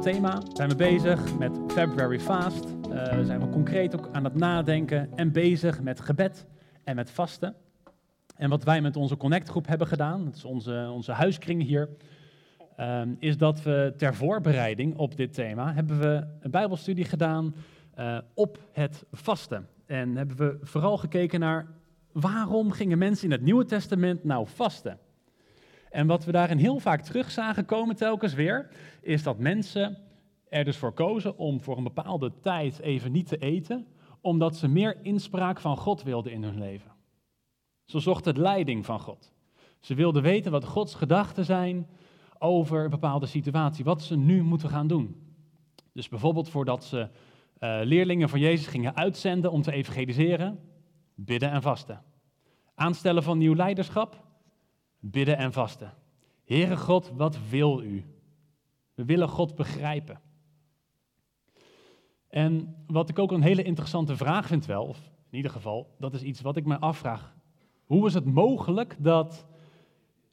thema zijn we bezig met February Fast. Uh, zijn we concreet ook aan het nadenken en bezig met gebed en met vasten. En wat wij met onze Connect-groep hebben gedaan, dat is onze, onze huiskring hier, uh, is dat we ter voorbereiding op dit thema hebben we een bijbelstudie gedaan uh, op het vasten. En hebben we vooral gekeken naar waarom gingen mensen in het Nieuwe Testament nou vasten? En wat we daarin heel vaak terug zagen komen telkens weer, is dat mensen er dus voor kozen om voor een bepaalde tijd even niet te eten, omdat ze meer inspraak van God wilden in hun leven. Ze zochten leiding van God. Ze wilden weten wat Gods gedachten zijn over een bepaalde situatie, wat ze nu moeten gaan doen. Dus bijvoorbeeld voordat ze uh, leerlingen van Jezus gingen uitzenden om te evangeliseren, bidden en vasten. Aanstellen van nieuw leiderschap, bidden en vasten. Heere God, wat wil u? We willen God begrijpen. En wat ik ook een hele interessante vraag vind wel, of in ieder geval, dat is iets wat ik me afvraag. Hoe is het mogelijk dat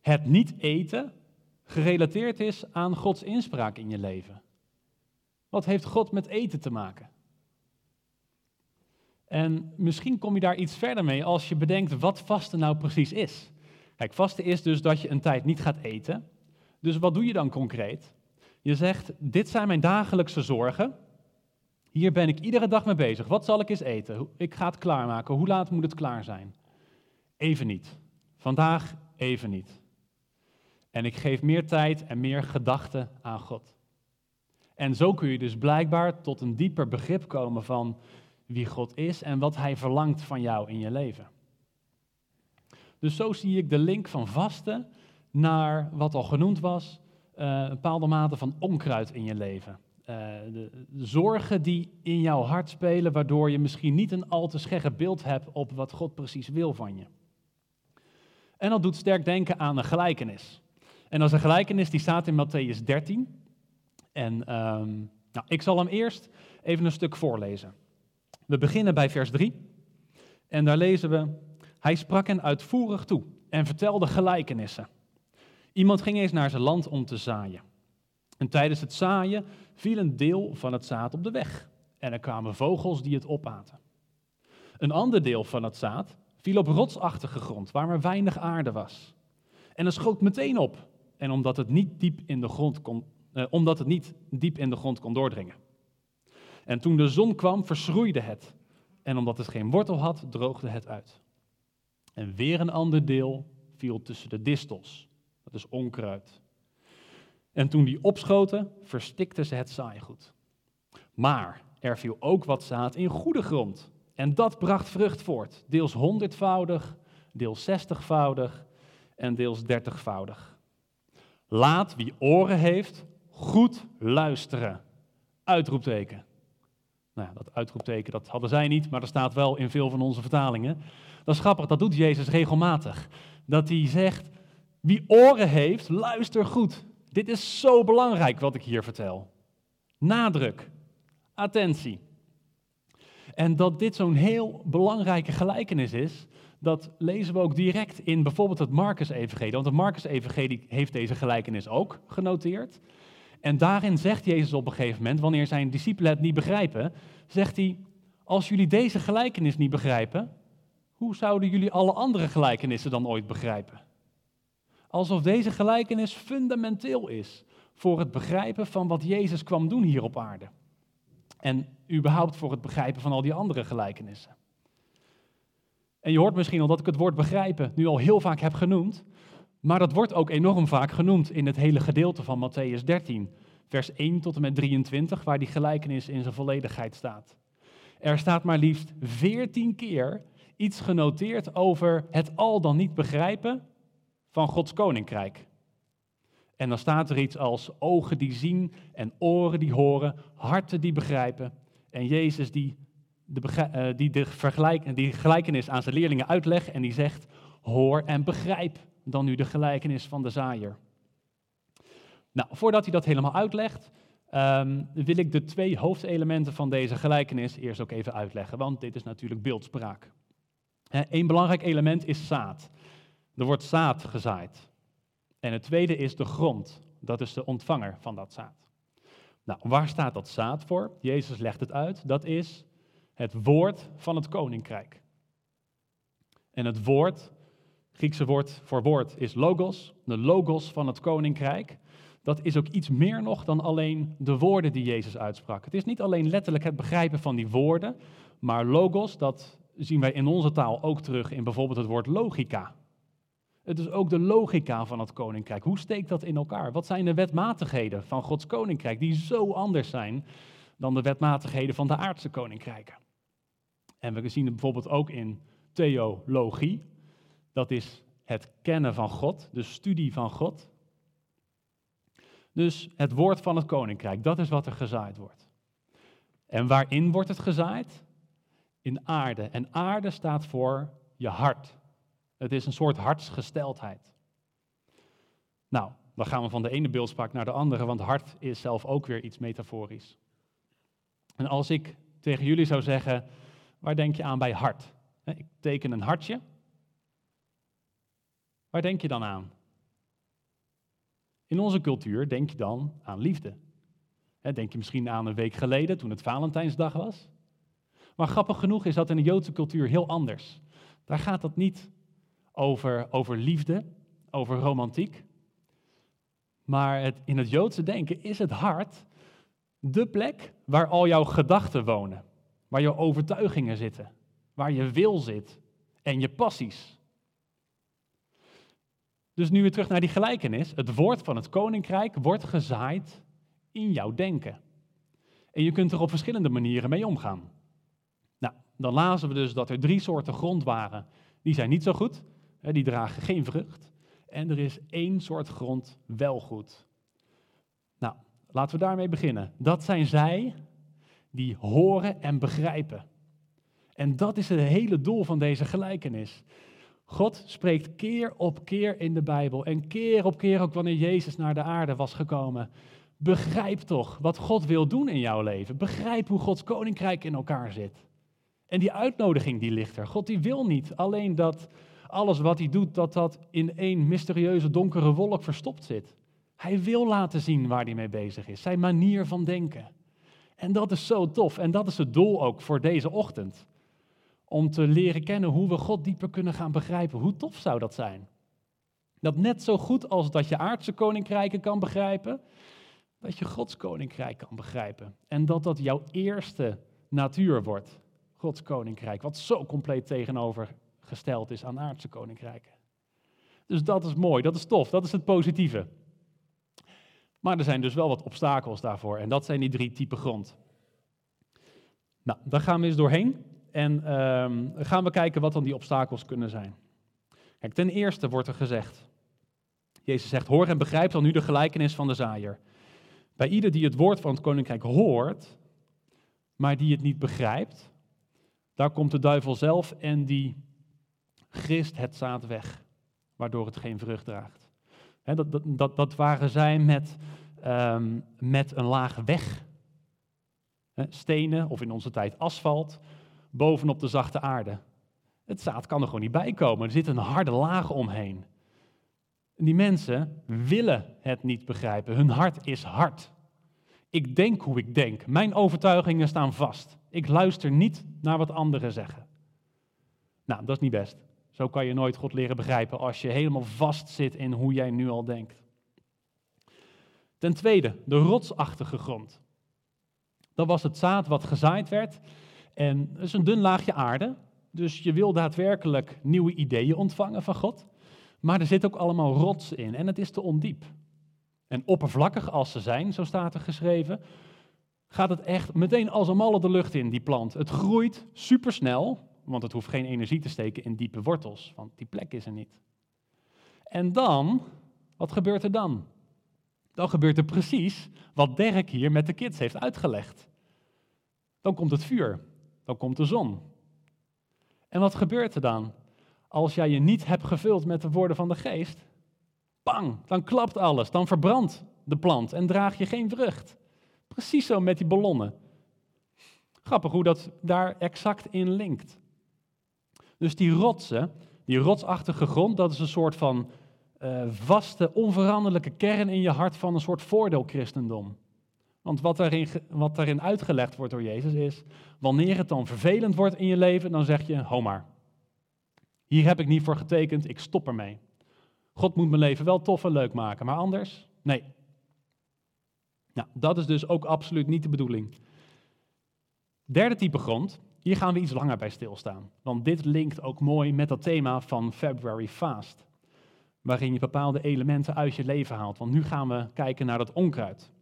het niet eten gerelateerd is aan Gods inspraak in je leven? Wat heeft God met eten te maken? En misschien kom je daar iets verder mee als je bedenkt wat vasten nou precies is. Kijk, vasten is dus dat je een tijd niet gaat eten. Dus wat doe je dan concreet? Je zegt, dit zijn mijn dagelijkse zorgen. Hier ben ik iedere dag mee bezig. Wat zal ik eens eten? Ik ga het klaarmaken. Hoe laat moet het klaar zijn? Even niet. Vandaag even niet. En ik geef meer tijd en meer gedachten aan God. En zo kun je dus blijkbaar tot een dieper begrip komen van wie God is en wat Hij verlangt van jou in je leven. Dus zo zie ik de link van vasten naar wat al genoemd was, uh, een bepaalde mate van onkruid in je leven. Uh, de, zorgen die in jouw hart spelen, waardoor je misschien niet een al te scherp beeld hebt op wat God precies wil van je. En dat doet sterk denken aan een gelijkenis. En dat is een gelijkenis die staat in Matthäus 13. En um, nou, ik zal hem eerst even een stuk voorlezen. We beginnen bij vers 3. En daar lezen we: Hij sprak hen uitvoerig toe en vertelde gelijkenissen. Iemand ging eens naar zijn land om te zaaien. En tijdens het zaaien viel een deel van het zaad op de weg. En er kwamen vogels die het opaten. Een ander deel van het zaad viel op rotsachtige grond, waar maar weinig aarde was. En het schoot meteen op. En omdat het niet diep in de grond kon, eh, omdat het niet diep in de grond kon doordringen. En toen de zon kwam, verschroeide het. En omdat het geen wortel had, droogde het uit. En weer een ander deel viel tussen de distels. Dat is onkruid. En toen die opschoten, verstikten ze het saaigoed. Maar er viel ook wat zaad in goede grond. En dat bracht vrucht voort. Deels honderdvoudig, deels zestigvoudig en deels dertigvoudig. Laat wie oren heeft, goed luisteren. Uitroepteken. Nou, dat uitroepteken dat hadden zij niet, maar dat staat wel in veel van onze vertalingen. Dat is grappig, dat doet Jezus regelmatig. Dat hij zegt, wie oren heeft, luister goed. Dit is zo belangrijk wat ik hier vertel. Nadruk, attentie. En dat dit zo'n heel belangrijke gelijkenis is, dat lezen we ook direct in bijvoorbeeld het Marcus-evangelie. Want het Marcus-evangelie heeft deze gelijkenis ook genoteerd. En daarin zegt Jezus op een gegeven moment, wanneer zijn discipelen het niet begrijpen, zegt hij, als jullie deze gelijkenis niet begrijpen, hoe zouden jullie alle andere gelijkenissen dan ooit begrijpen? Alsof deze gelijkenis fundamenteel is voor het begrijpen van wat Jezus kwam doen hier op aarde. En überhaupt voor het begrijpen van al die andere gelijkenissen. En je hoort misschien al dat ik het woord begrijpen nu al heel vaak heb genoemd, maar dat wordt ook enorm vaak genoemd in het hele gedeelte van Matthäus 13, vers 1 tot en met 23, waar die gelijkenis in zijn volledigheid staat. Er staat maar liefst 14 keer iets genoteerd over het al dan niet begrijpen van Gods koninkrijk. En dan staat er iets als ogen die zien en oren die horen, harten die begrijpen. En Jezus die de, uh, die de die gelijkenis aan zijn leerlingen uitlegt en die zegt, hoor en begrijp dan nu de gelijkenis van de zaaier. Nou, voordat hij dat helemaal uitlegt, um, wil ik de twee hoofdelementen van deze gelijkenis eerst ook even uitleggen, want dit is natuurlijk beeldspraak. Een belangrijk element is zaad. Er wordt zaad gezaaid. En het tweede is de grond. Dat is de ontvanger van dat zaad. Nou, waar staat dat zaad voor? Jezus legt het uit. Dat is het woord van het koninkrijk. En het woord, Griekse woord voor woord, is logos, de logos van het koninkrijk. Dat is ook iets meer nog dan alleen de woorden die Jezus uitsprak. Het is niet alleen letterlijk het begrijpen van die woorden, maar logos, dat zien wij in onze taal ook terug in bijvoorbeeld het woord logica. Het is ook de logica van het koninkrijk. Hoe steekt dat in elkaar? Wat zijn de wetmatigheden van Gods koninkrijk die zo anders zijn dan de wetmatigheden van de aardse koninkrijken? En we zien het bijvoorbeeld ook in theologie. Dat is het kennen van God, de studie van God. Dus het woord van het koninkrijk, dat is wat er gezaaid wordt. En waarin wordt het gezaaid? In aarde. En aarde staat voor je hart. Het is een soort hartsgesteldheid. Nou, dan gaan we van de ene beeldspraak naar de andere, want hart is zelf ook weer iets metaforisch. En als ik tegen jullie zou zeggen, waar denk je aan bij hart? Ik teken een hartje. Waar denk je dan aan? In onze cultuur denk je dan aan liefde. Denk je misschien aan een week geleden toen het Valentijnsdag was? Maar grappig genoeg is dat in de Joodse cultuur heel anders. Daar gaat het niet over, over liefde, over romantiek. Maar het, in het Joodse denken is het hart de plek waar al jouw gedachten wonen, waar jouw overtuigingen zitten, waar je wil zit en je passies. Dus nu weer terug naar die gelijkenis. Het woord van het koninkrijk wordt gezaaid in jouw denken. En je kunt er op verschillende manieren mee omgaan. Nou, dan lazen we dus dat er drie soorten grond waren. Die zijn niet zo goed die dragen geen vrucht. En er is één soort grond wel goed. Nou, laten we daarmee beginnen. Dat zijn zij die horen en begrijpen. En dat is het hele doel van deze gelijkenis. God spreekt keer op keer in de Bijbel en keer op keer ook wanneer Jezus naar de aarde was gekomen. Begrijp toch wat God wil doen in jouw leven. Begrijp hoe Gods koninkrijk in elkaar zit. En die uitnodiging die ligt er. God die wil niet alleen dat alles wat hij doet, dat dat in één mysterieuze donkere wolk verstopt zit. Hij wil laten zien waar hij mee bezig is, zijn manier van denken. En dat is zo tof en dat is het doel ook voor deze ochtend. Om te leren kennen hoe we God dieper kunnen gaan begrijpen. Hoe tof zou dat zijn? Dat net zo goed als dat je aardse koninkrijken kan begrijpen, dat je Gods koninkrijk kan begrijpen. En dat dat jouw eerste natuur wordt. Gods koninkrijk, wat zo compleet tegenover gesteld is aan aardse koninkrijken. Dus dat is mooi, dat is tof, dat is het positieve. Maar er zijn dus wel wat obstakels daarvoor en dat zijn die drie typen grond. Nou, daar gaan we eens doorheen en uh, gaan we kijken wat dan die obstakels kunnen zijn. Ten eerste wordt er gezegd, Jezus zegt, hoor en begrijp dan nu de gelijkenis van de zaaier. Bij ieder die het woord van het koninkrijk hoort, maar die het niet begrijpt, daar komt de duivel zelf en die grist het zaad weg, waardoor het geen vrucht draagt. dat, dat, dat, waren zij met, um, met een laag weg. stenen, of in onze tijd asfalt, bovenop de zachte aarde. Het zaad kan er gewoon niet bij komen. Er zit een harde laag omheen. En die mensen willen het niet begrijpen. Hun hart is hard. Ik denk hoe ik denk. Mijn overtuigingen staan vast. Ik luister niet naar wat anderen zeggen. Nou, dat is niet best. Zo kan je nooit God leren begrijpen als je helemaal vast zit in hoe jij nu al denkt. Ten tweede, de rotsachtige grond. Dat was het zaad wat gezaaid werd. En het is een dun laagje aarde. Dus je wil daadwerkelijk nieuwe ideeën ontvangen van God. Maar er zit ook allemaal rots in en het is te ondiep. En oppervlakkig als ze zijn, zo staat er geschreven, gaat het echt meteen als een malle de lucht in, die plant. Het groeit supersnel, want het hoeft geen energie te steken in diepe wortels, want die plek is er niet. En dan, wat gebeurt er dan? Dan gebeurt er precies wat Dirk hier met de kids heeft uitgelegd. Dan komt het vuur, dan komt de zon. En wat gebeurt er dan? Als jij je niet hebt gevuld met de woorden van de geest, bang, dan klapt alles, dan verbrandt de plant en draag je geen vrucht. Precies zo met die ballonnen. Grappig hoe dat daar exact in linkt. Dus die rotsen, die rotsachtige grond, dat is een soort van uh, vaste, onveranderlijke kern in je hart van een soort voordeelchristendom. Want wat daarin, wat daarin uitgelegd wordt door Jezus is, wanneer het dan vervelend wordt in je leven, dan zeg je, ho maar. Hier heb ik niet voor getekend, ik stop ermee. God moet mijn leven wel tof en leuk maken, maar anders? Nee. Nou, dat is dus ook absoluut niet de bedoeling. Derde type grond, hier gaan we iets langer bij stilstaan. Want dit linkt ook mooi met dat thema van February Fast. Waarin je bepaalde elementen uit je leven haalt. Want nu gaan we kijken naar dat onkruid.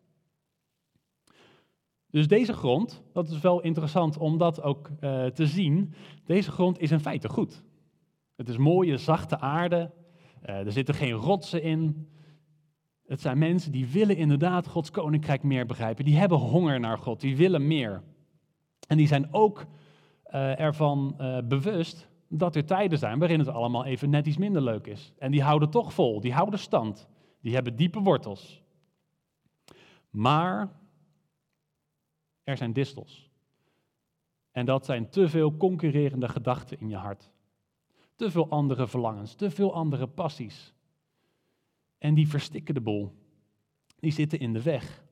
Dus deze grond, dat is wel interessant om dat ook uh, te zien. Deze grond is in feite goed. Het is mooie, zachte aarde. Uh, er zitten geen rotsen in. Het zijn mensen die willen inderdaad Gods koninkrijk meer begrijpen. Die hebben honger naar God, die willen meer. En die zijn ook uh, ervan bewust dat er tijden zijn waarin het allemaal even net iets minder leuk is. En die houden toch vol, die houden stand, die hebben diepe wortels. Maar er zijn distels. En dat zijn te veel concurrerende gedachten in je hart. Te veel andere verlangens, te veel andere passies. En die verstikken de bol. Die zitten in de weg.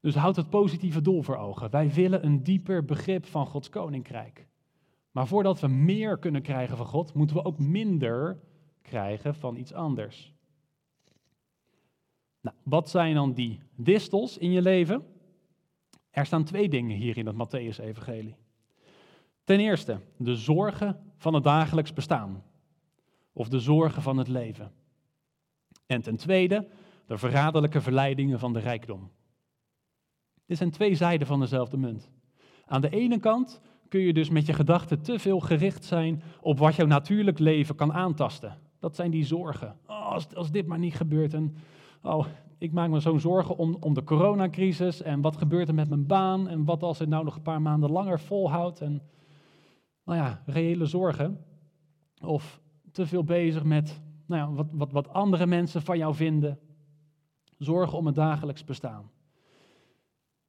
Dus houd het positieve doel voor ogen. Wij willen een dieper begrip van Gods koninkrijk. Maar voordat we meer kunnen krijgen van God, moeten we ook minder krijgen van iets anders. Nou, wat zijn dan die distels in je leven? Er staan twee dingen hier in het Matthäus-evangelie. Ten eerste, de zorgen van het dagelijks bestaan. Of de zorgen van het leven. En ten tweede, de verraderlijke verleidingen van de rijkdom. Dit zijn twee zijden van dezelfde munt. Aan de ene kant kun je dus met je gedachten te veel gericht zijn op wat jouw natuurlijk leven kan aantasten. Dat zijn die zorgen. Oh, als, als dit maar niet gebeurt. En, oh, ik maak me zo'n zorgen om, om de coronacrisis. En wat gebeurt er met mijn baan? En wat als het nou nog een paar maanden langer volhoudt? En nou ja, reële zorgen. Of te veel bezig met nou ja, wat, wat, wat andere mensen van jou vinden. Zorgen om het dagelijks bestaan.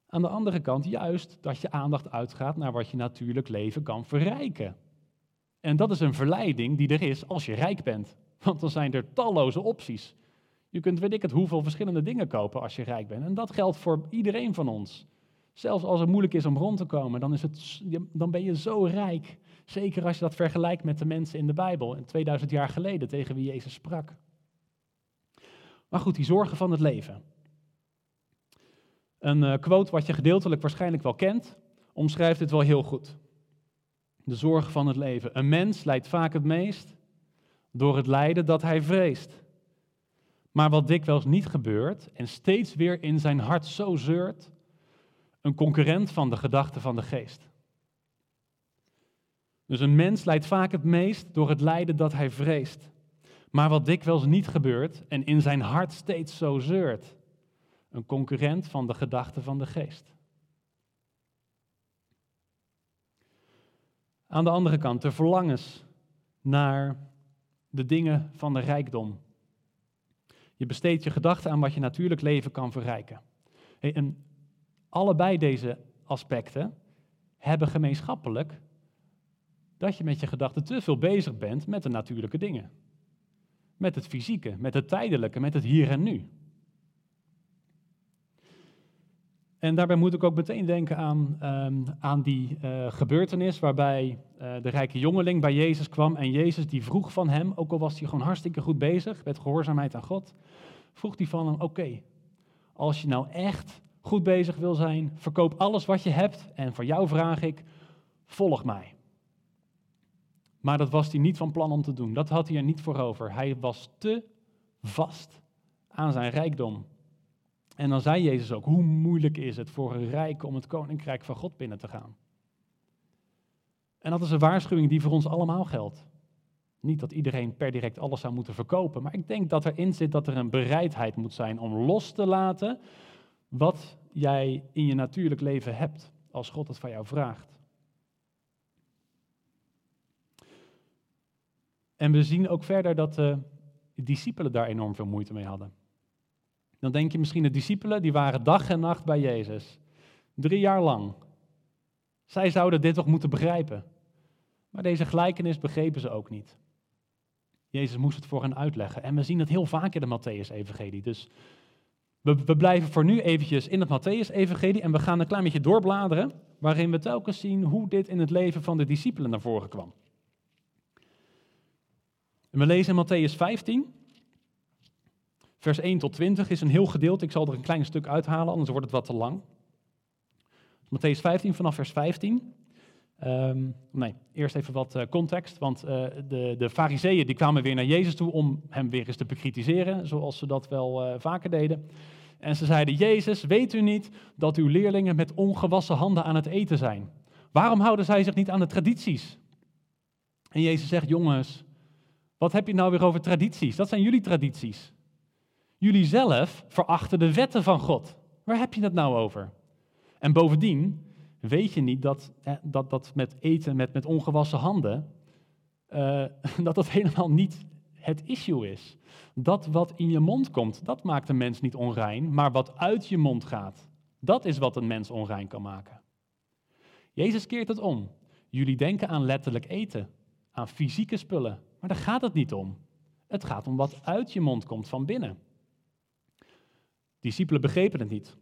Aan de andere kant juist dat je aandacht uitgaat naar wat je natuurlijk leven kan verrijken. En dat is een verleiding die er is als je rijk bent. Want dan zijn er talloze opties. Je kunt weet ik het hoeveel verschillende dingen kopen als je rijk bent. En dat geldt voor iedereen van ons. Zelfs als het moeilijk is om rond te komen, dan, is het, dan ben je zo rijk. Zeker als je dat vergelijkt met de mensen in de Bijbel, 2000 jaar geleden, tegen wie Jezus sprak. Maar goed, die zorgen van het leven. Een uh, quote wat je gedeeltelijk waarschijnlijk wel kent, omschrijft dit wel heel goed. De zorgen van het leven. Een mens lijdt vaak het meest door het lijden dat hij vreest. Maar wat dikwijls niet gebeurt en steeds weer in zijn hart zo zeurt, een concurrent van de gedachten van de geest. Dus een mens lijdt vaak het meest door het lijden dat hij vreest. Maar wat dikwijls niet gebeurt en in zijn hart steeds zo zeurt, een concurrent van de gedachten van de geest. Aan de andere kant, de verlangens naar de dingen van de rijkdom. Je besteedt je gedachten aan wat je natuurlijk leven kan verrijken. En allebei deze aspecten hebben gemeenschappelijk dat je met je gedachten te veel bezig bent met de natuurlijke dingen. Met het fysieke, met het tijdelijke, met het hier en nu. En daarbij moet ik ook meteen denken aan, um, aan die uh, gebeurtenis waarbij uh, de rijke jongeling bij Jezus kwam en Jezus die vroeg van hem, ook al was hij gewoon hartstikke goed bezig met gehoorzaamheid aan God, vroeg hij van hem, oké, als je nou echt goed bezig wil zijn, verkoop alles wat je hebt en voor jou vraag ik, volg mij. Maar dat was hij niet van plan om te doen, dat had hij er niet voor over. Hij was te vast aan zijn rijkdom. En dan zei Jezus ook, hoe moeilijk is het voor een rijk om het koninkrijk van God binnen te gaan? En dat is een waarschuwing die voor ons allemaal geldt. Niet dat iedereen per direct alles zou moeten verkopen, maar ik denk dat erin zit dat er een bereidheid moet zijn om los te laten wat jij in je natuurlijk leven hebt, als God het van jou vraagt. En we zien ook verder dat de discipelen daar enorm veel moeite mee hadden. Dan denk je misschien de discipelen, die waren dag en nacht bij Jezus. Drie jaar lang. Zij zouden dit toch moeten begrijpen. Maar deze gelijkenis begrepen ze ook niet. Jezus moest het voor hen uitleggen. En we zien het heel vaak in de Matthäus-evangelie. Dus We, we blijven voor nu eventjes in het Matthäus-evangelie en we gaan een klein beetje doorbladeren, waarin we telkens zien hoe dit in het leven van de discipelen naar voren kwam. En we lezen in Matthäus 15, vers 1 tot 20 is een heel gedeelte. Ik zal er een klein stuk uithalen, anders wordt het wat te lang. Matthäus 15 vanaf vers 15. Ehm, nee, eerst even wat uh, context, want uh, de, de fariseeën die kwamen weer naar Jezus toe om hem weer eens te bekritiseren, zoals ze dat wel uh, vaker deden. En ze zeiden, Jezus, weet u niet dat uw leerlingen met ongewassen handen aan het eten zijn? Waarom houden zij zich niet aan de tradities? En Jezus zegt, jongens, wat heb je nou weer over tradities? Dat zijn jullie tradities. Jullie zelf verachten de wetten van God. Waar heb je het nou over? En bovendien, weet je niet dat dat, dat met eten met, met ongewassen handen, uh, dat dat helemaal niet het issue is. Dat wat in je mond komt, dat maakt een mens niet onrein, maar wat uit je mond gaat, dat is wat een mens onrein kan maken. Jezus keert het om. Jullie denken aan letterlijk eten, aan fysieke spullen, maar daar gaat het niet om. Het gaat om wat uit je mond komt van binnen. Discipelen begrepen het niet.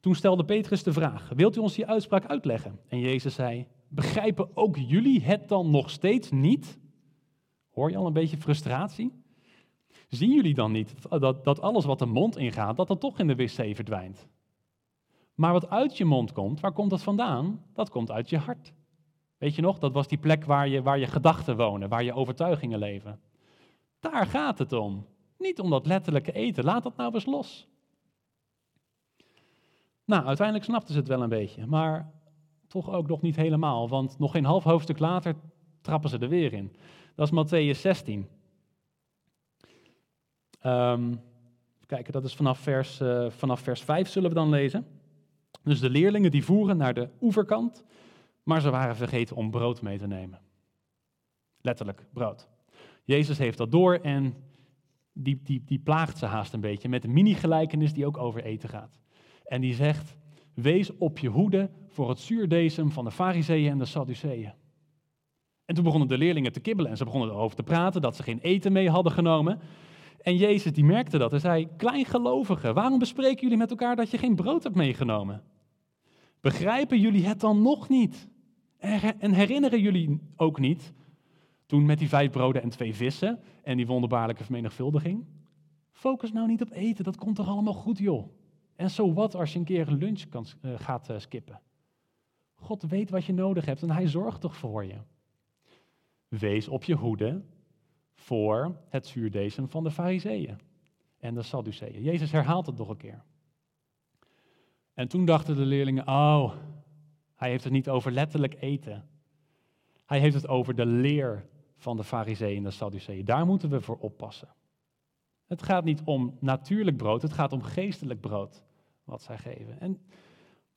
Toen stelde Petrus de vraag: Wilt u ons die uitspraak uitleggen? En Jezus zei: Begrijpen ook jullie het dan nog steeds niet? Hoor je al een beetje frustratie? Zien jullie dan niet dat, dat alles wat de mond ingaat, dat dat toch in de wc verdwijnt? Maar wat uit je mond komt, waar komt dat vandaan? Dat komt uit je hart. Weet je nog, dat was die plek waar je, waar je gedachten wonen, waar je overtuigingen leven. Daar gaat het om. Niet om dat letterlijke eten. Laat dat nou eens los. Nou, uiteindelijk snapten ze het wel een beetje, maar toch ook nog niet helemaal, want nog geen half hoofdstuk later trappen ze er weer in. Dat is Matthäus 16. Um, kijken, dat is vanaf vers, uh, vanaf vers 5 zullen we dan lezen. Dus de leerlingen die voeren naar de oeverkant, maar ze waren vergeten om brood mee te nemen. Letterlijk, brood. Jezus heeft dat door en die, die, die plaagt ze haast een beetje met een mini-gelijkenis die ook over eten gaat. En die zegt, wees op je hoede voor het zuurdesem van de fariseeën en de sadduceeën. En toen begonnen de leerlingen te kibbelen en ze begonnen erover te praten dat ze geen eten mee hadden genomen. En Jezus die merkte dat en zei, kleingelovigen, waarom bespreken jullie met elkaar dat je geen brood hebt meegenomen? Begrijpen jullie het dan nog niet? En herinneren jullie ook niet, toen met die vijf broden en twee vissen en die wonderbaarlijke vermenigvuldiging? Focus nou niet op eten, dat komt toch allemaal goed joh. En zo wat als je een keer lunch kan, uh, gaat uh, skippen. God weet wat je nodig hebt en hij zorgt toch voor je. Wees op je hoede voor het zuurdezen van de fariseeën en de sadduceeën. Jezus herhaalt het nog een keer. En toen dachten de leerlingen, oh, hij heeft het niet over letterlijk eten. Hij heeft het over de leer van de fariseeën en de sadduceeën. Daar moeten we voor oppassen. Het gaat niet om natuurlijk brood, het gaat om geestelijk brood wat zij geven. En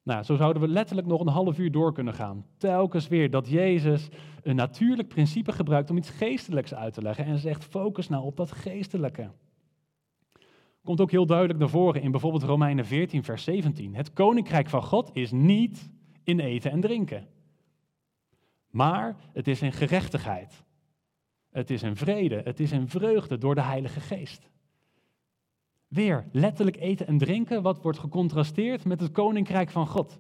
nou, zo zouden we letterlijk nog een half uur door kunnen gaan. Telkens weer dat Jezus een natuurlijk principe gebruikt om iets geestelijks uit te leggen en zegt focus nou op dat geestelijke. Komt ook heel duidelijk naar voren in bijvoorbeeld Romeinen 14, vers 17. Het koninkrijk van God is niet in eten en drinken, maar het is in gerechtigheid. Het is in vrede, het is in vreugde door de Heilige Geest. Weer letterlijk eten en drinken, wat wordt gecontrasteerd met het koninkrijk van God.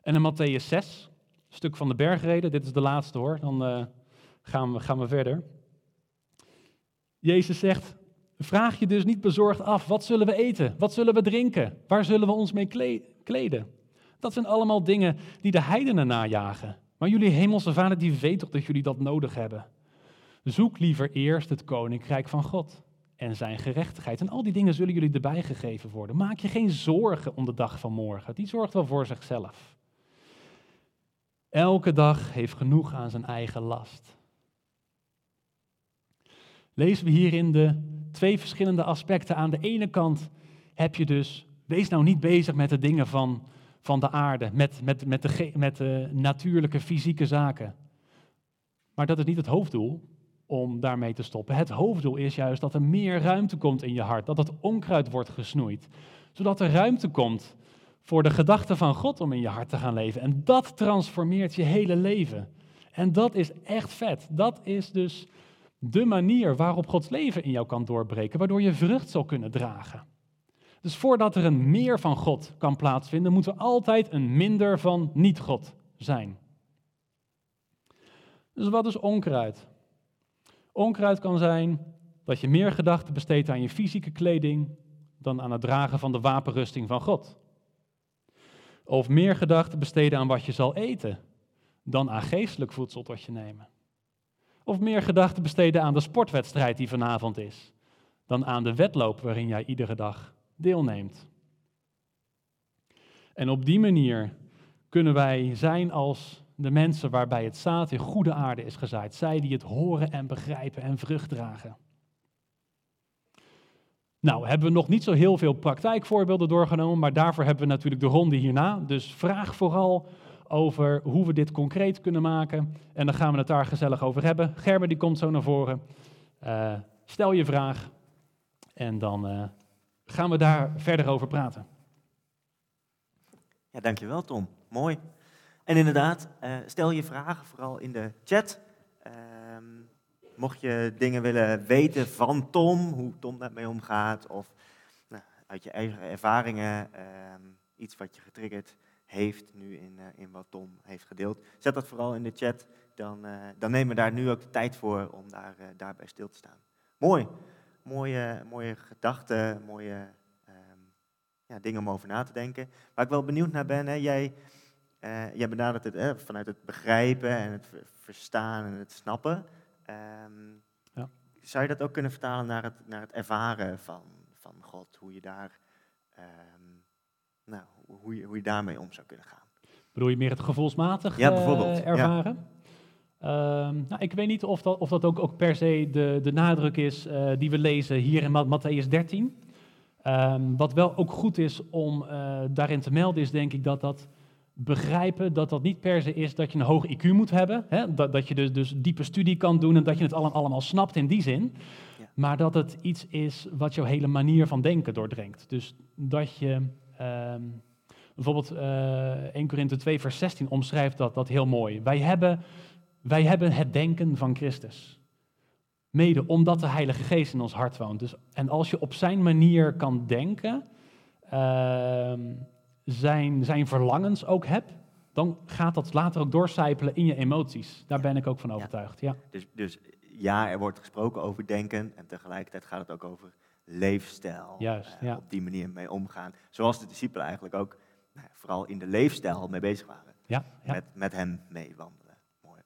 En in Matthäus 6, stuk van de bergreden, dit is de laatste hoor, dan uh, gaan, we, gaan we verder. Jezus zegt, vraag je dus niet bezorgd af, wat zullen we eten, wat zullen we drinken, waar zullen we ons mee kleden? Dat zijn allemaal dingen die de heidenen najagen. Maar jullie hemelse vader, die weet toch dat jullie dat nodig hebben. Zoek liever eerst het koninkrijk van God en zijn gerechtigheid. En al die dingen zullen jullie erbij gegeven worden. Maak je geen zorgen om de dag van morgen. Die zorgt wel voor zichzelf. Elke dag heeft genoeg aan zijn eigen last. Lezen we hierin de twee verschillende aspecten. Aan de ene kant heb je dus, wees nou niet bezig met de dingen van, van de aarde, met, met, met, de, met de natuurlijke fysieke zaken. Maar dat is niet het hoofddoel om daarmee te stoppen. Het hoofddoel is juist dat er meer ruimte komt in je hart, dat het onkruid wordt gesnoeid, zodat er ruimte komt voor de gedachte van God om in je hart te gaan leven. En dat transformeert je hele leven. En dat is echt vet. Dat is dus de manier waarop Gods leven in jou kan doorbreken, waardoor je vrucht zal kunnen dragen. Dus voordat er een meer van God kan plaatsvinden, moet er altijd een minder van niet-God zijn. Dus wat is onkruid? Onkruid kan zijn dat je meer gedachten besteedt aan je fysieke kleding dan aan het dragen van de wapenrusting van God. Of meer gedachten besteden aan wat je zal eten dan aan geestelijk voedsel tot je nemen. Of meer gedachten besteden aan de sportwedstrijd die vanavond is dan aan de wedloop waarin jij iedere dag deelneemt. En op die manier kunnen wij zijn als de mensen waarbij het zaad in goede aarde is gezaaid. Zij die het horen en begrijpen en vrucht dragen. Nou, hebben we nog niet zo heel veel praktijkvoorbeelden doorgenomen, maar daarvoor hebben we natuurlijk de ronde hierna. Dus vraag vooral over hoe we dit concreet kunnen maken. En dan gaan we het daar gezellig over hebben. Gerber die komt zo naar voren. Uh, stel je vraag en dan uh, gaan we daar verder over praten. Ja, dankjewel Tom. Mooi. En inderdaad, uh, stel je vragen vooral in de chat. Ehm, mocht je dingen willen weten van Tom, hoe Tom daarmee omgaat, of nou, uit je eigen ervaringen, ehm, iets wat je getriggerd heeft nu in, uh, in wat Tom heeft gedeeld, zet dat vooral in de chat. Dan, uh, dan nemen we daar nu ook de tijd voor om daar, daarbij stil te staan. Mooi mooie, mooie gedachten, mooie um, ja, dingen om over na te denken. Waar ik wel benieuwd naar ben, hè, jij, uh, jij benadert het hè, vanuit het begrijpen en het verstaan en het snappen. Um, ja. Zou je dat ook kunnen vertalen naar het, naar het ervaren van, van God? Hoe je, daar, um, nou, hoe, je, hoe je daarmee om zou kunnen gaan? Bedoel je meer het gevoelsmatig ja, bijvoorbeeld. Uh, ervaren? Ja. Ehm, nou, ik weet niet of dat, of dat ook, ook per se de, de nadruk is uh, die we lezen hier in Matthäus 13. Um, wat wel ook goed is om daarin te melden, is denk ik dat dat begrijpen dat dat niet per se is dat je een hoog IQ moet hebben. Hè? Dat, dat je dus, dus diepe studie kan doen en dat je het allemaal, allemaal snapt in die zin. Ja. Maar dat het iets is wat jouw hele manier van denken doordringt. Dus dat je. Um, bijvoorbeeld uh, 1 Korinthe 2, vers 16 omschrijft dat, dat heel mooi. Wij hebben wij hebben het denken van Christus. Mede omdat de Heilige Geest in ons hart woont. Dus, en als je op zijn manier kan denken, uh, zijn, zijn verlangens ook hebt, dan gaat dat later ook doorcijpelen in je emoties. Daar ben ik ook van overtuigd. Ja. Dus, dus ja, er wordt gesproken over denken en tegelijkertijd gaat het ook over leefstijl. Juist, uh, ja. Op die manier mee omgaan. Zoals de discipelen eigenlijk ook nou, vooral in de leefstijl mee bezig waren. Ja, ja. Met, met hem meewandelen.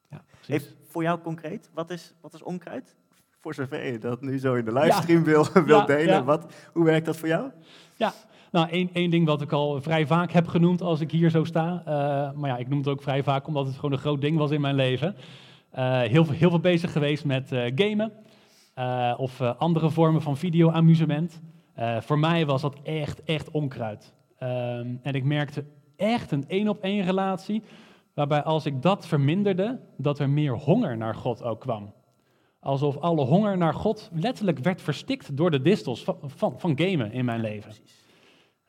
Ja, Heeft voor jou concreet, wat is, wat is onkruid? Voor zover je dat nu zo in de livestream wil, wil delen, Wat, hoe werkt dat voor jou? Ja, nou, één, één ding wat ik al vrij vaak heb genoemd als ik hier zo sta. Uh, maar ja, ik noem het ook vrij vaak omdat het gewoon een groot ding was in mijn leven. Uh, heel, heel veel bezig geweest met uh, gamen of andere vormen van video-amusement. voor mij was dat echt, echt onkruid. Ehm, en ik merkte echt een één-op-één relatie Waarbij als ik dat verminderde, dat er meer honger naar God ook kwam. Alsof alle honger naar God letterlijk werd verstikt door de distels van, van, van gamen in mijn leven.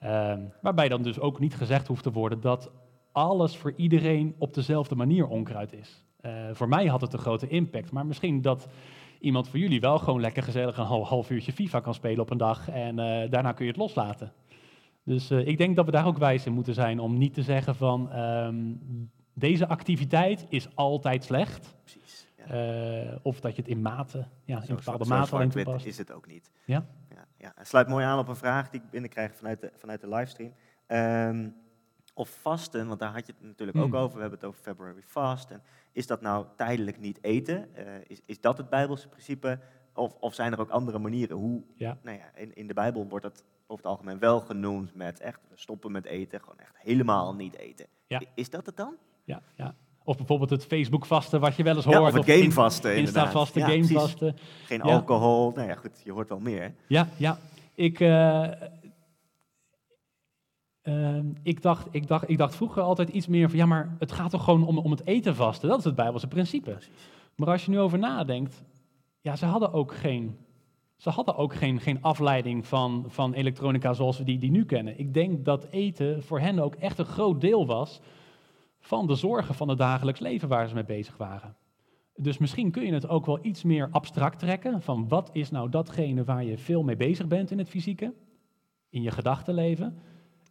Uh, waarbij dan dus ook niet gezegd hoeft te worden dat alles voor iedereen op dezelfde manier onkruid is. Uh, voor mij had het een grote impact, maar misschien dat iemand voor jullie wel gewoon lekker gezellig een half, half uurtje FIFA kan spelen op een dag en uh, daarna kun je het loslaten. Dus uh, ik denk dat we daar ook wijs in moeten zijn om niet te zeggen van um, deze activiteit is altijd slecht. Precies. Ja. Uh, of dat je het in mate, ja, in bepaalde mate alleen toepast. is het ook niet. Ja? Ja, sluit mooi aan op een vraag die ik binnenkrijg vanuit de, vanuit de livestream. Um, of vasten, want daar had je het natuurlijk ook hmm. over. We hebben het over February Fast. En is dat nou tijdelijk niet eten? Uh, is, is dat het Bijbelse principe? Of, of zijn er ook andere manieren? Hoe, ja. Nou ja, in, in de Bijbel wordt dat over het algemeen wel genoemd met echt stoppen met eten, gewoon echt helemaal niet eten. Ja. Is dat het dan? ja, ja. Of bijvoorbeeld het Facebook-vasten, wat je wel eens hoort. Ja, of het gamevasten, Insta-vasten, ja, gamevasten. Geen alcohol, nou ja, goed, je hoort wel meer. Ja, ja. Ik, uh, uh, ik, dacht, ik, dacht, ik dacht vroeger altijd iets meer van, ja, maar het gaat toch gewoon om, om het eten vasten? Dat is het Bijbelse principe. Precies. Maar als je nu over nadenkt, ja, ze hadden ook geen, ze hadden ook geen, geen afleiding van, van elektronica zoals we die, die nu kennen. Ik denk dat eten voor hen ook echt een groot deel was van de zorgen van het dagelijks leven waar ze mee bezig waren. Dus misschien kun je het ook wel iets meer abstract trekken van wat is nou datgene waar je veel mee bezig bent in het fysieke. in je gedachtenleven.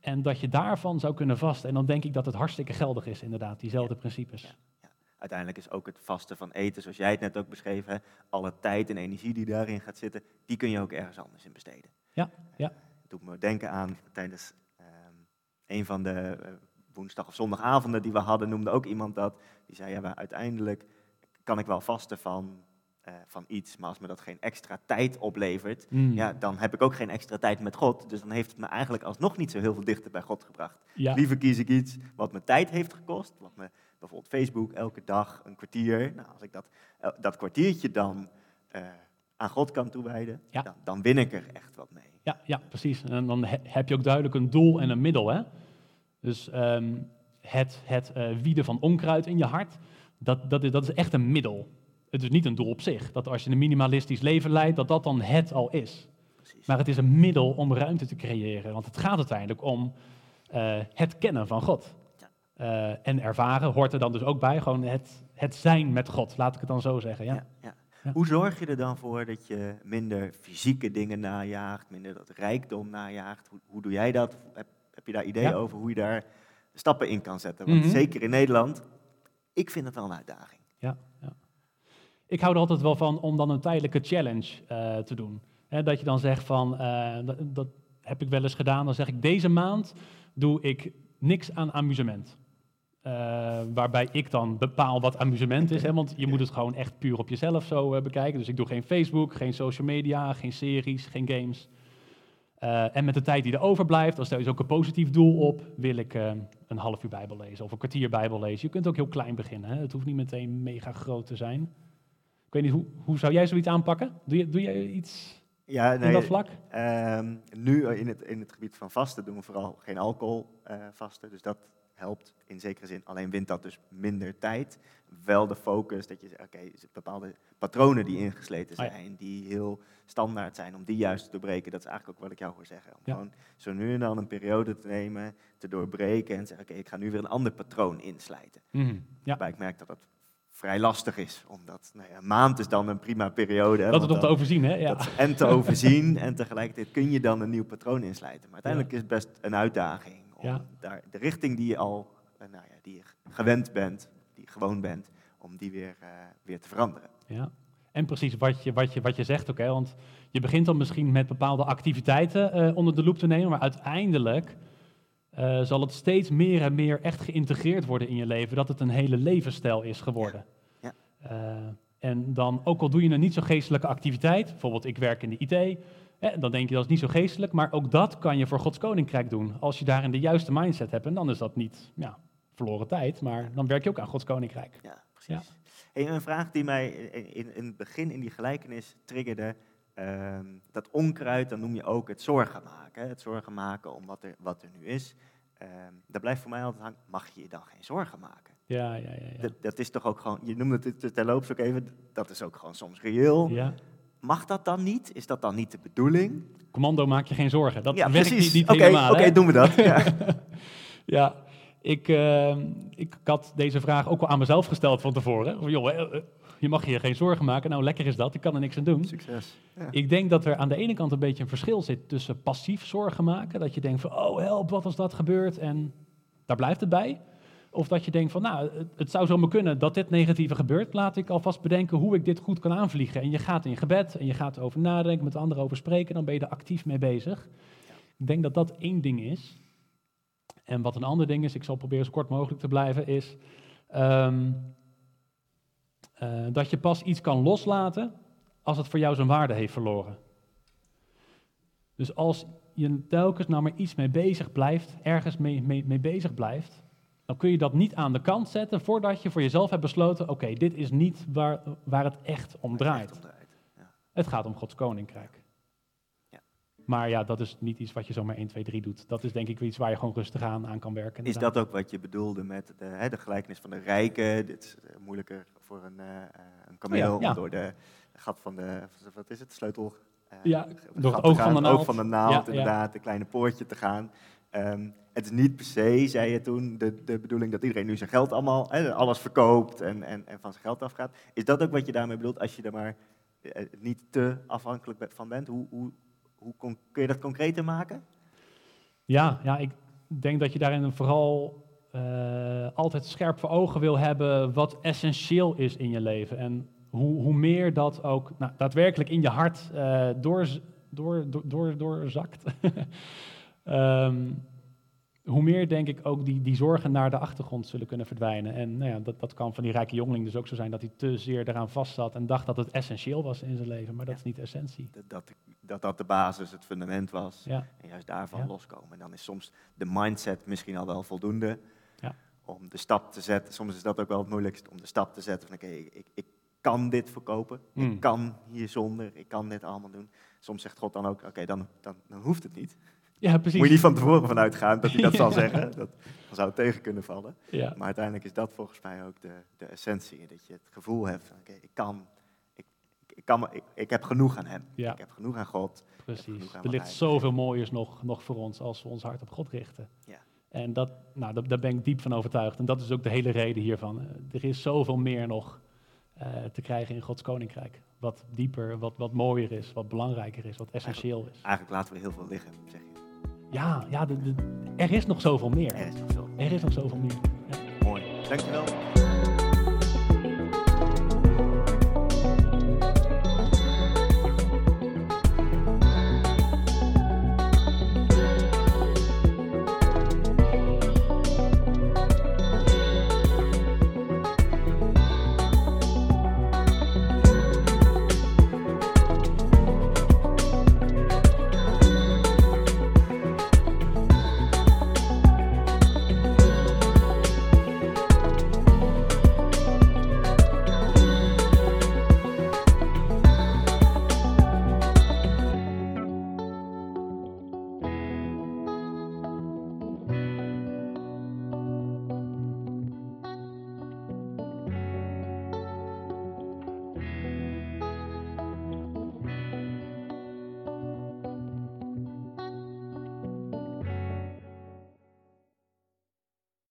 En dat je daarvan zou kunnen vasten. En dan denk ik dat het hartstikke geldig is, inderdaad, diezelfde principes. Ja. Uiteindelijk is ook het vasten van eten, zoals jij het net ook beschreven alle tijd en energie die daarin gaat zitten, die kun je ook ergens anders in besteden. Ja, ja. Het doet me denken aan tijdens ehm, een van de eh, woensdag- of zondagavonden die we hadden, noemde ook iemand dat. Die zei, ja, maar uiteindelijk kan ik wel vasten van, eh, van iets, maar als me dat geen extra tijd oplevert, Mm. ja, dan heb ik ook geen extra tijd met God. Dus dan heeft het me eigenlijk alsnog niet zo heel veel dichter bij God gebracht. ja. Liever kies ik iets wat me tijd heeft gekost, wat me bijvoorbeeld Facebook elke dag een kwartier. Nou, als ik dat, eh, dat kwartiertje dan eh, aan God kan toewijden, Ja. dan, dan win ik er echt wat mee. Ja, ja, precies. En dan he- heb je ook duidelijk een doel en een middel. Hè? Dus ehm, het, het eh, wieden van onkruid in je hart, dat, dat, is, dat is echt een middel. Het is niet een doel op zich. Dat als je een minimalistisch leven leidt, dat dat dan het al is. Precies. Maar het is een middel om ruimte te creëren. Want het gaat uiteindelijk om eh, het kennen van God. Ja. Eh, en ervaren hoort er dan dus ook bij. Gewoon het, het zijn met God, laat ik het dan zo zeggen. Ja. Ja, ja. Ja. Hoe zorg je er dan voor dat je minder fysieke dingen najaagt, minder dat rijkdom najaagt? Hoe, hoe doe jij dat? Heb, je daar ideeën Ja. over hoe je daar stappen in kan zetten? Want Mhm. zeker in Nederland, ik vind het wel een uitdaging. Ja, ja. Ik hou er altijd wel van om dan een tijdelijke challenge eh, te doen. Dat je dan zegt van, eh, dat, dat heb ik wel eens gedaan, dan zeg ik deze maand doe ik niks aan amusement. Eh, waarbij ik dan bepaal wat amusement is, hè, want je moet het gewoon echt puur op jezelf zo bekijken. Dus ik doe geen Facebook, geen social media, geen series, geen games. Eh, en met de tijd die er overblijft, stel je dus ook een positief doel op, wil ik eh, een half uur Bijbel lezen of een kwartier Bijbel lezen. Je kunt ook heel klein beginnen, hè? het hoeft niet meteen mega groot te zijn. Ik weet niet, hoe, hoe zou jij zoiets aanpakken? Doe, je, doe jij iets Ja, in dat vlak? Ehm, nu in het, in het gebied van vasten doen we vooral geen alcohol eh, vasten. Dus dat helpt in zekere zin. Alleen wint dat dus minder tijd. Wel de focus dat je zegt, oké, er zitten bepaalde patronen die ingesleten ja. zijn, die heel standaard zijn, om die juist te doorbreken. Dat is eigenlijk ook wat ik jou hoor zeggen. Om Ja. gewoon zo nu en dan een periode te nemen, te doorbreken en te zeggen, oké, ik ga nu weer een ander patroon inslijten. Mhm, Ja, Waarbij ik merk dat dat vrij lastig is, omdat nou ja, een maand is dan een prima periode. dat want om te overzien, hè? Ja. en te overzien en tegelijkertijd kun je dan een nieuw patroon inslijten. Maar uiteindelijk is het best een uitdaging om Ja. daar de richting die je al eh, nou ja, die je gewend bent, die je gewoon bent, om die weer, eh, weer te veranderen. Ja. En precies wat je, wat je, wat je zegt ook, hè? want je begint dan misschien met bepaalde activiteiten eh, onder de loep te nemen, maar uiteindelijk eh, zal het steeds meer en meer echt geïntegreerd worden in je leven, dat het een hele levensstijl is geworden. Ja. Eh, en dan, ook al doe je een niet zo geestelijke activiteit, bijvoorbeeld ik werk in de IT, hè, dan denk je dat is niet zo geestelijk, maar ook dat kan je voor Gods Koninkrijk doen, als je daarin de juiste mindset hebt. En dan is dat niet ja, verloren tijd, maar dan werk je ook aan Gods Koninkrijk. Ja, precies. Hey, een vraag die mij in, in, het begin in die gelijkenis triggerde, ehm, dat onkruid, dan noem je ook het zorgen maken. hè, Het zorgen maken om wat er, wat er nu is. Ehm daar blijft voor mij altijd hangen, mag je je dan geen zorgen maken? Ja, ja, ja. ja. Dat, dat is toch ook gewoon, je noemde het terloops ook even, dat is ook gewoon soms reëel. ja. Mag dat dan niet? Is dat dan niet de bedoeling? Commando, maak je geen zorgen. Dat ja, werkt precies. niet, niet Oké, helemaal. oké, doen we dat. Ja. Ja, ik, eh, ik had deze vraag ook al aan mezelf gesteld van tevoren. Van, joh, eh, je mag je geen zorgen maken. Nou, lekker is dat. Ik kan er niks aan doen. Succes. Ja. Ik denk dat er aan de ene kant een beetje een verschil zit tussen passief zorgen maken. Dat je denkt van, oh help, wat als dat gebeurt? En daar blijft het bij. Of dat je denkt van, nou, het, het zou zomaar kunnen dat dit negatieve gebeurt. Laat ik alvast bedenken hoe ik dit goed kan aanvliegen. En je gaat in gebed en je gaat erover nadenken, met anderen over spreken. Dan ben je er actief mee bezig. Ik denk dat dat één ding is. En wat een ander ding is, ik zal proberen zo kort mogelijk te blijven, is ehm, eh, dat je pas iets kan loslaten als het voor jou zijn waarde heeft verloren. Dus als je telkens nou maar iets mee bezig blijft, ergens mee, mee, mee bezig blijft, dan kun je dat niet aan de kant zetten voordat je voor jezelf hebt besloten, oké, dit is niet waar, waar het echt om draait. Echt om draait. Ja. Het gaat om Gods koninkrijk. Maar ja, dat is niet iets wat je zomaar 1, 2, 3 doet. Dat is denk ik iets waar je gewoon rustig aan, aan kan werken. Is dat ook wat je bedoelde met de, hè, de gelijkenis van de rijken? Dit is eh, moeilijker voor een, eh, eh, een kameel Oh ja, ja. om door de gat van de, wat is het, sleutel? Ja, door gat het oog van de het oog naald. van de naald, inderdaad, een kleine poortje te gaan. Ehm, het is niet per se, zei je toen, de, de bedoeling dat iedereen nu zijn geld allemaal, hè, alles verkoopt en, en, en van zijn geld afgaat. Is dat ook wat je daarmee bedoelt, als je er maar eh, niet te afhankelijk van bent? Hoe, hoe, hoe kun je dat concreter maken? Ja, ja, ik denk dat je daarin vooral uh, altijd scherp voor ogen wil hebben wat essentieel is in je leven. En hoe, hoe meer dat ook nou, daadwerkelijk in je hart uh, door, door, door, door, doorzakt, um, hoe meer denk ik ook die, die zorgen naar de achtergrond zullen kunnen verdwijnen. En nou ja, dat, dat kan van die rijke jongeling dus ook zo zijn dat hij te zeer eraan vast zat en dacht dat het essentieel was in zijn leven, maar dat is niet essentie. Dat, dat dat, dat de basis, het fundament was. Ja. En juist daarvan loskomen. En dan is soms de mindset misschien al wel voldoende ja. om de stap te zetten. Soms is dat ook wel het moeilijkste, om de stap te zetten van oké, ik, ik kan dit verkopen. Ik Mm. kan hier zonder, ik kan dit allemaal doen. Soms zegt God dan ook, oké, dan, dan, dan hoeft het niet. Ja, precies. Moet je niet van tevoren van uitgaan dat hij dat zal zeggen. Dat, zou tegen kunnen vallen. Ja. Maar uiteindelijk is dat volgens mij ook de, de essentie. Dat je het gevoel hebt van, oké, ik kan, ik, kan, ik, ik heb genoeg aan hem. Ja. Ik heb genoeg aan God. Precies. aan Er ligt zoveel mooiers nog, nog voor ons als we ons hart op God richten. Ja. En dat, nou, dat, daar ben ik diep van overtuigd. En dat is ook de hele reden hiervan. Eh, Er is zoveel meer nog eh, te krijgen in Gods koninkrijk. Wat dieper, wat, wat mooier is, wat belangrijker is, wat essentieel is. Eigenlijk laten we heel veel liggen, zeg je. Ja, ja de- de- er is nog zoveel meer. Er is nog veel. Er is nog zoveel meer. Ja. Mooi. Dankjewel.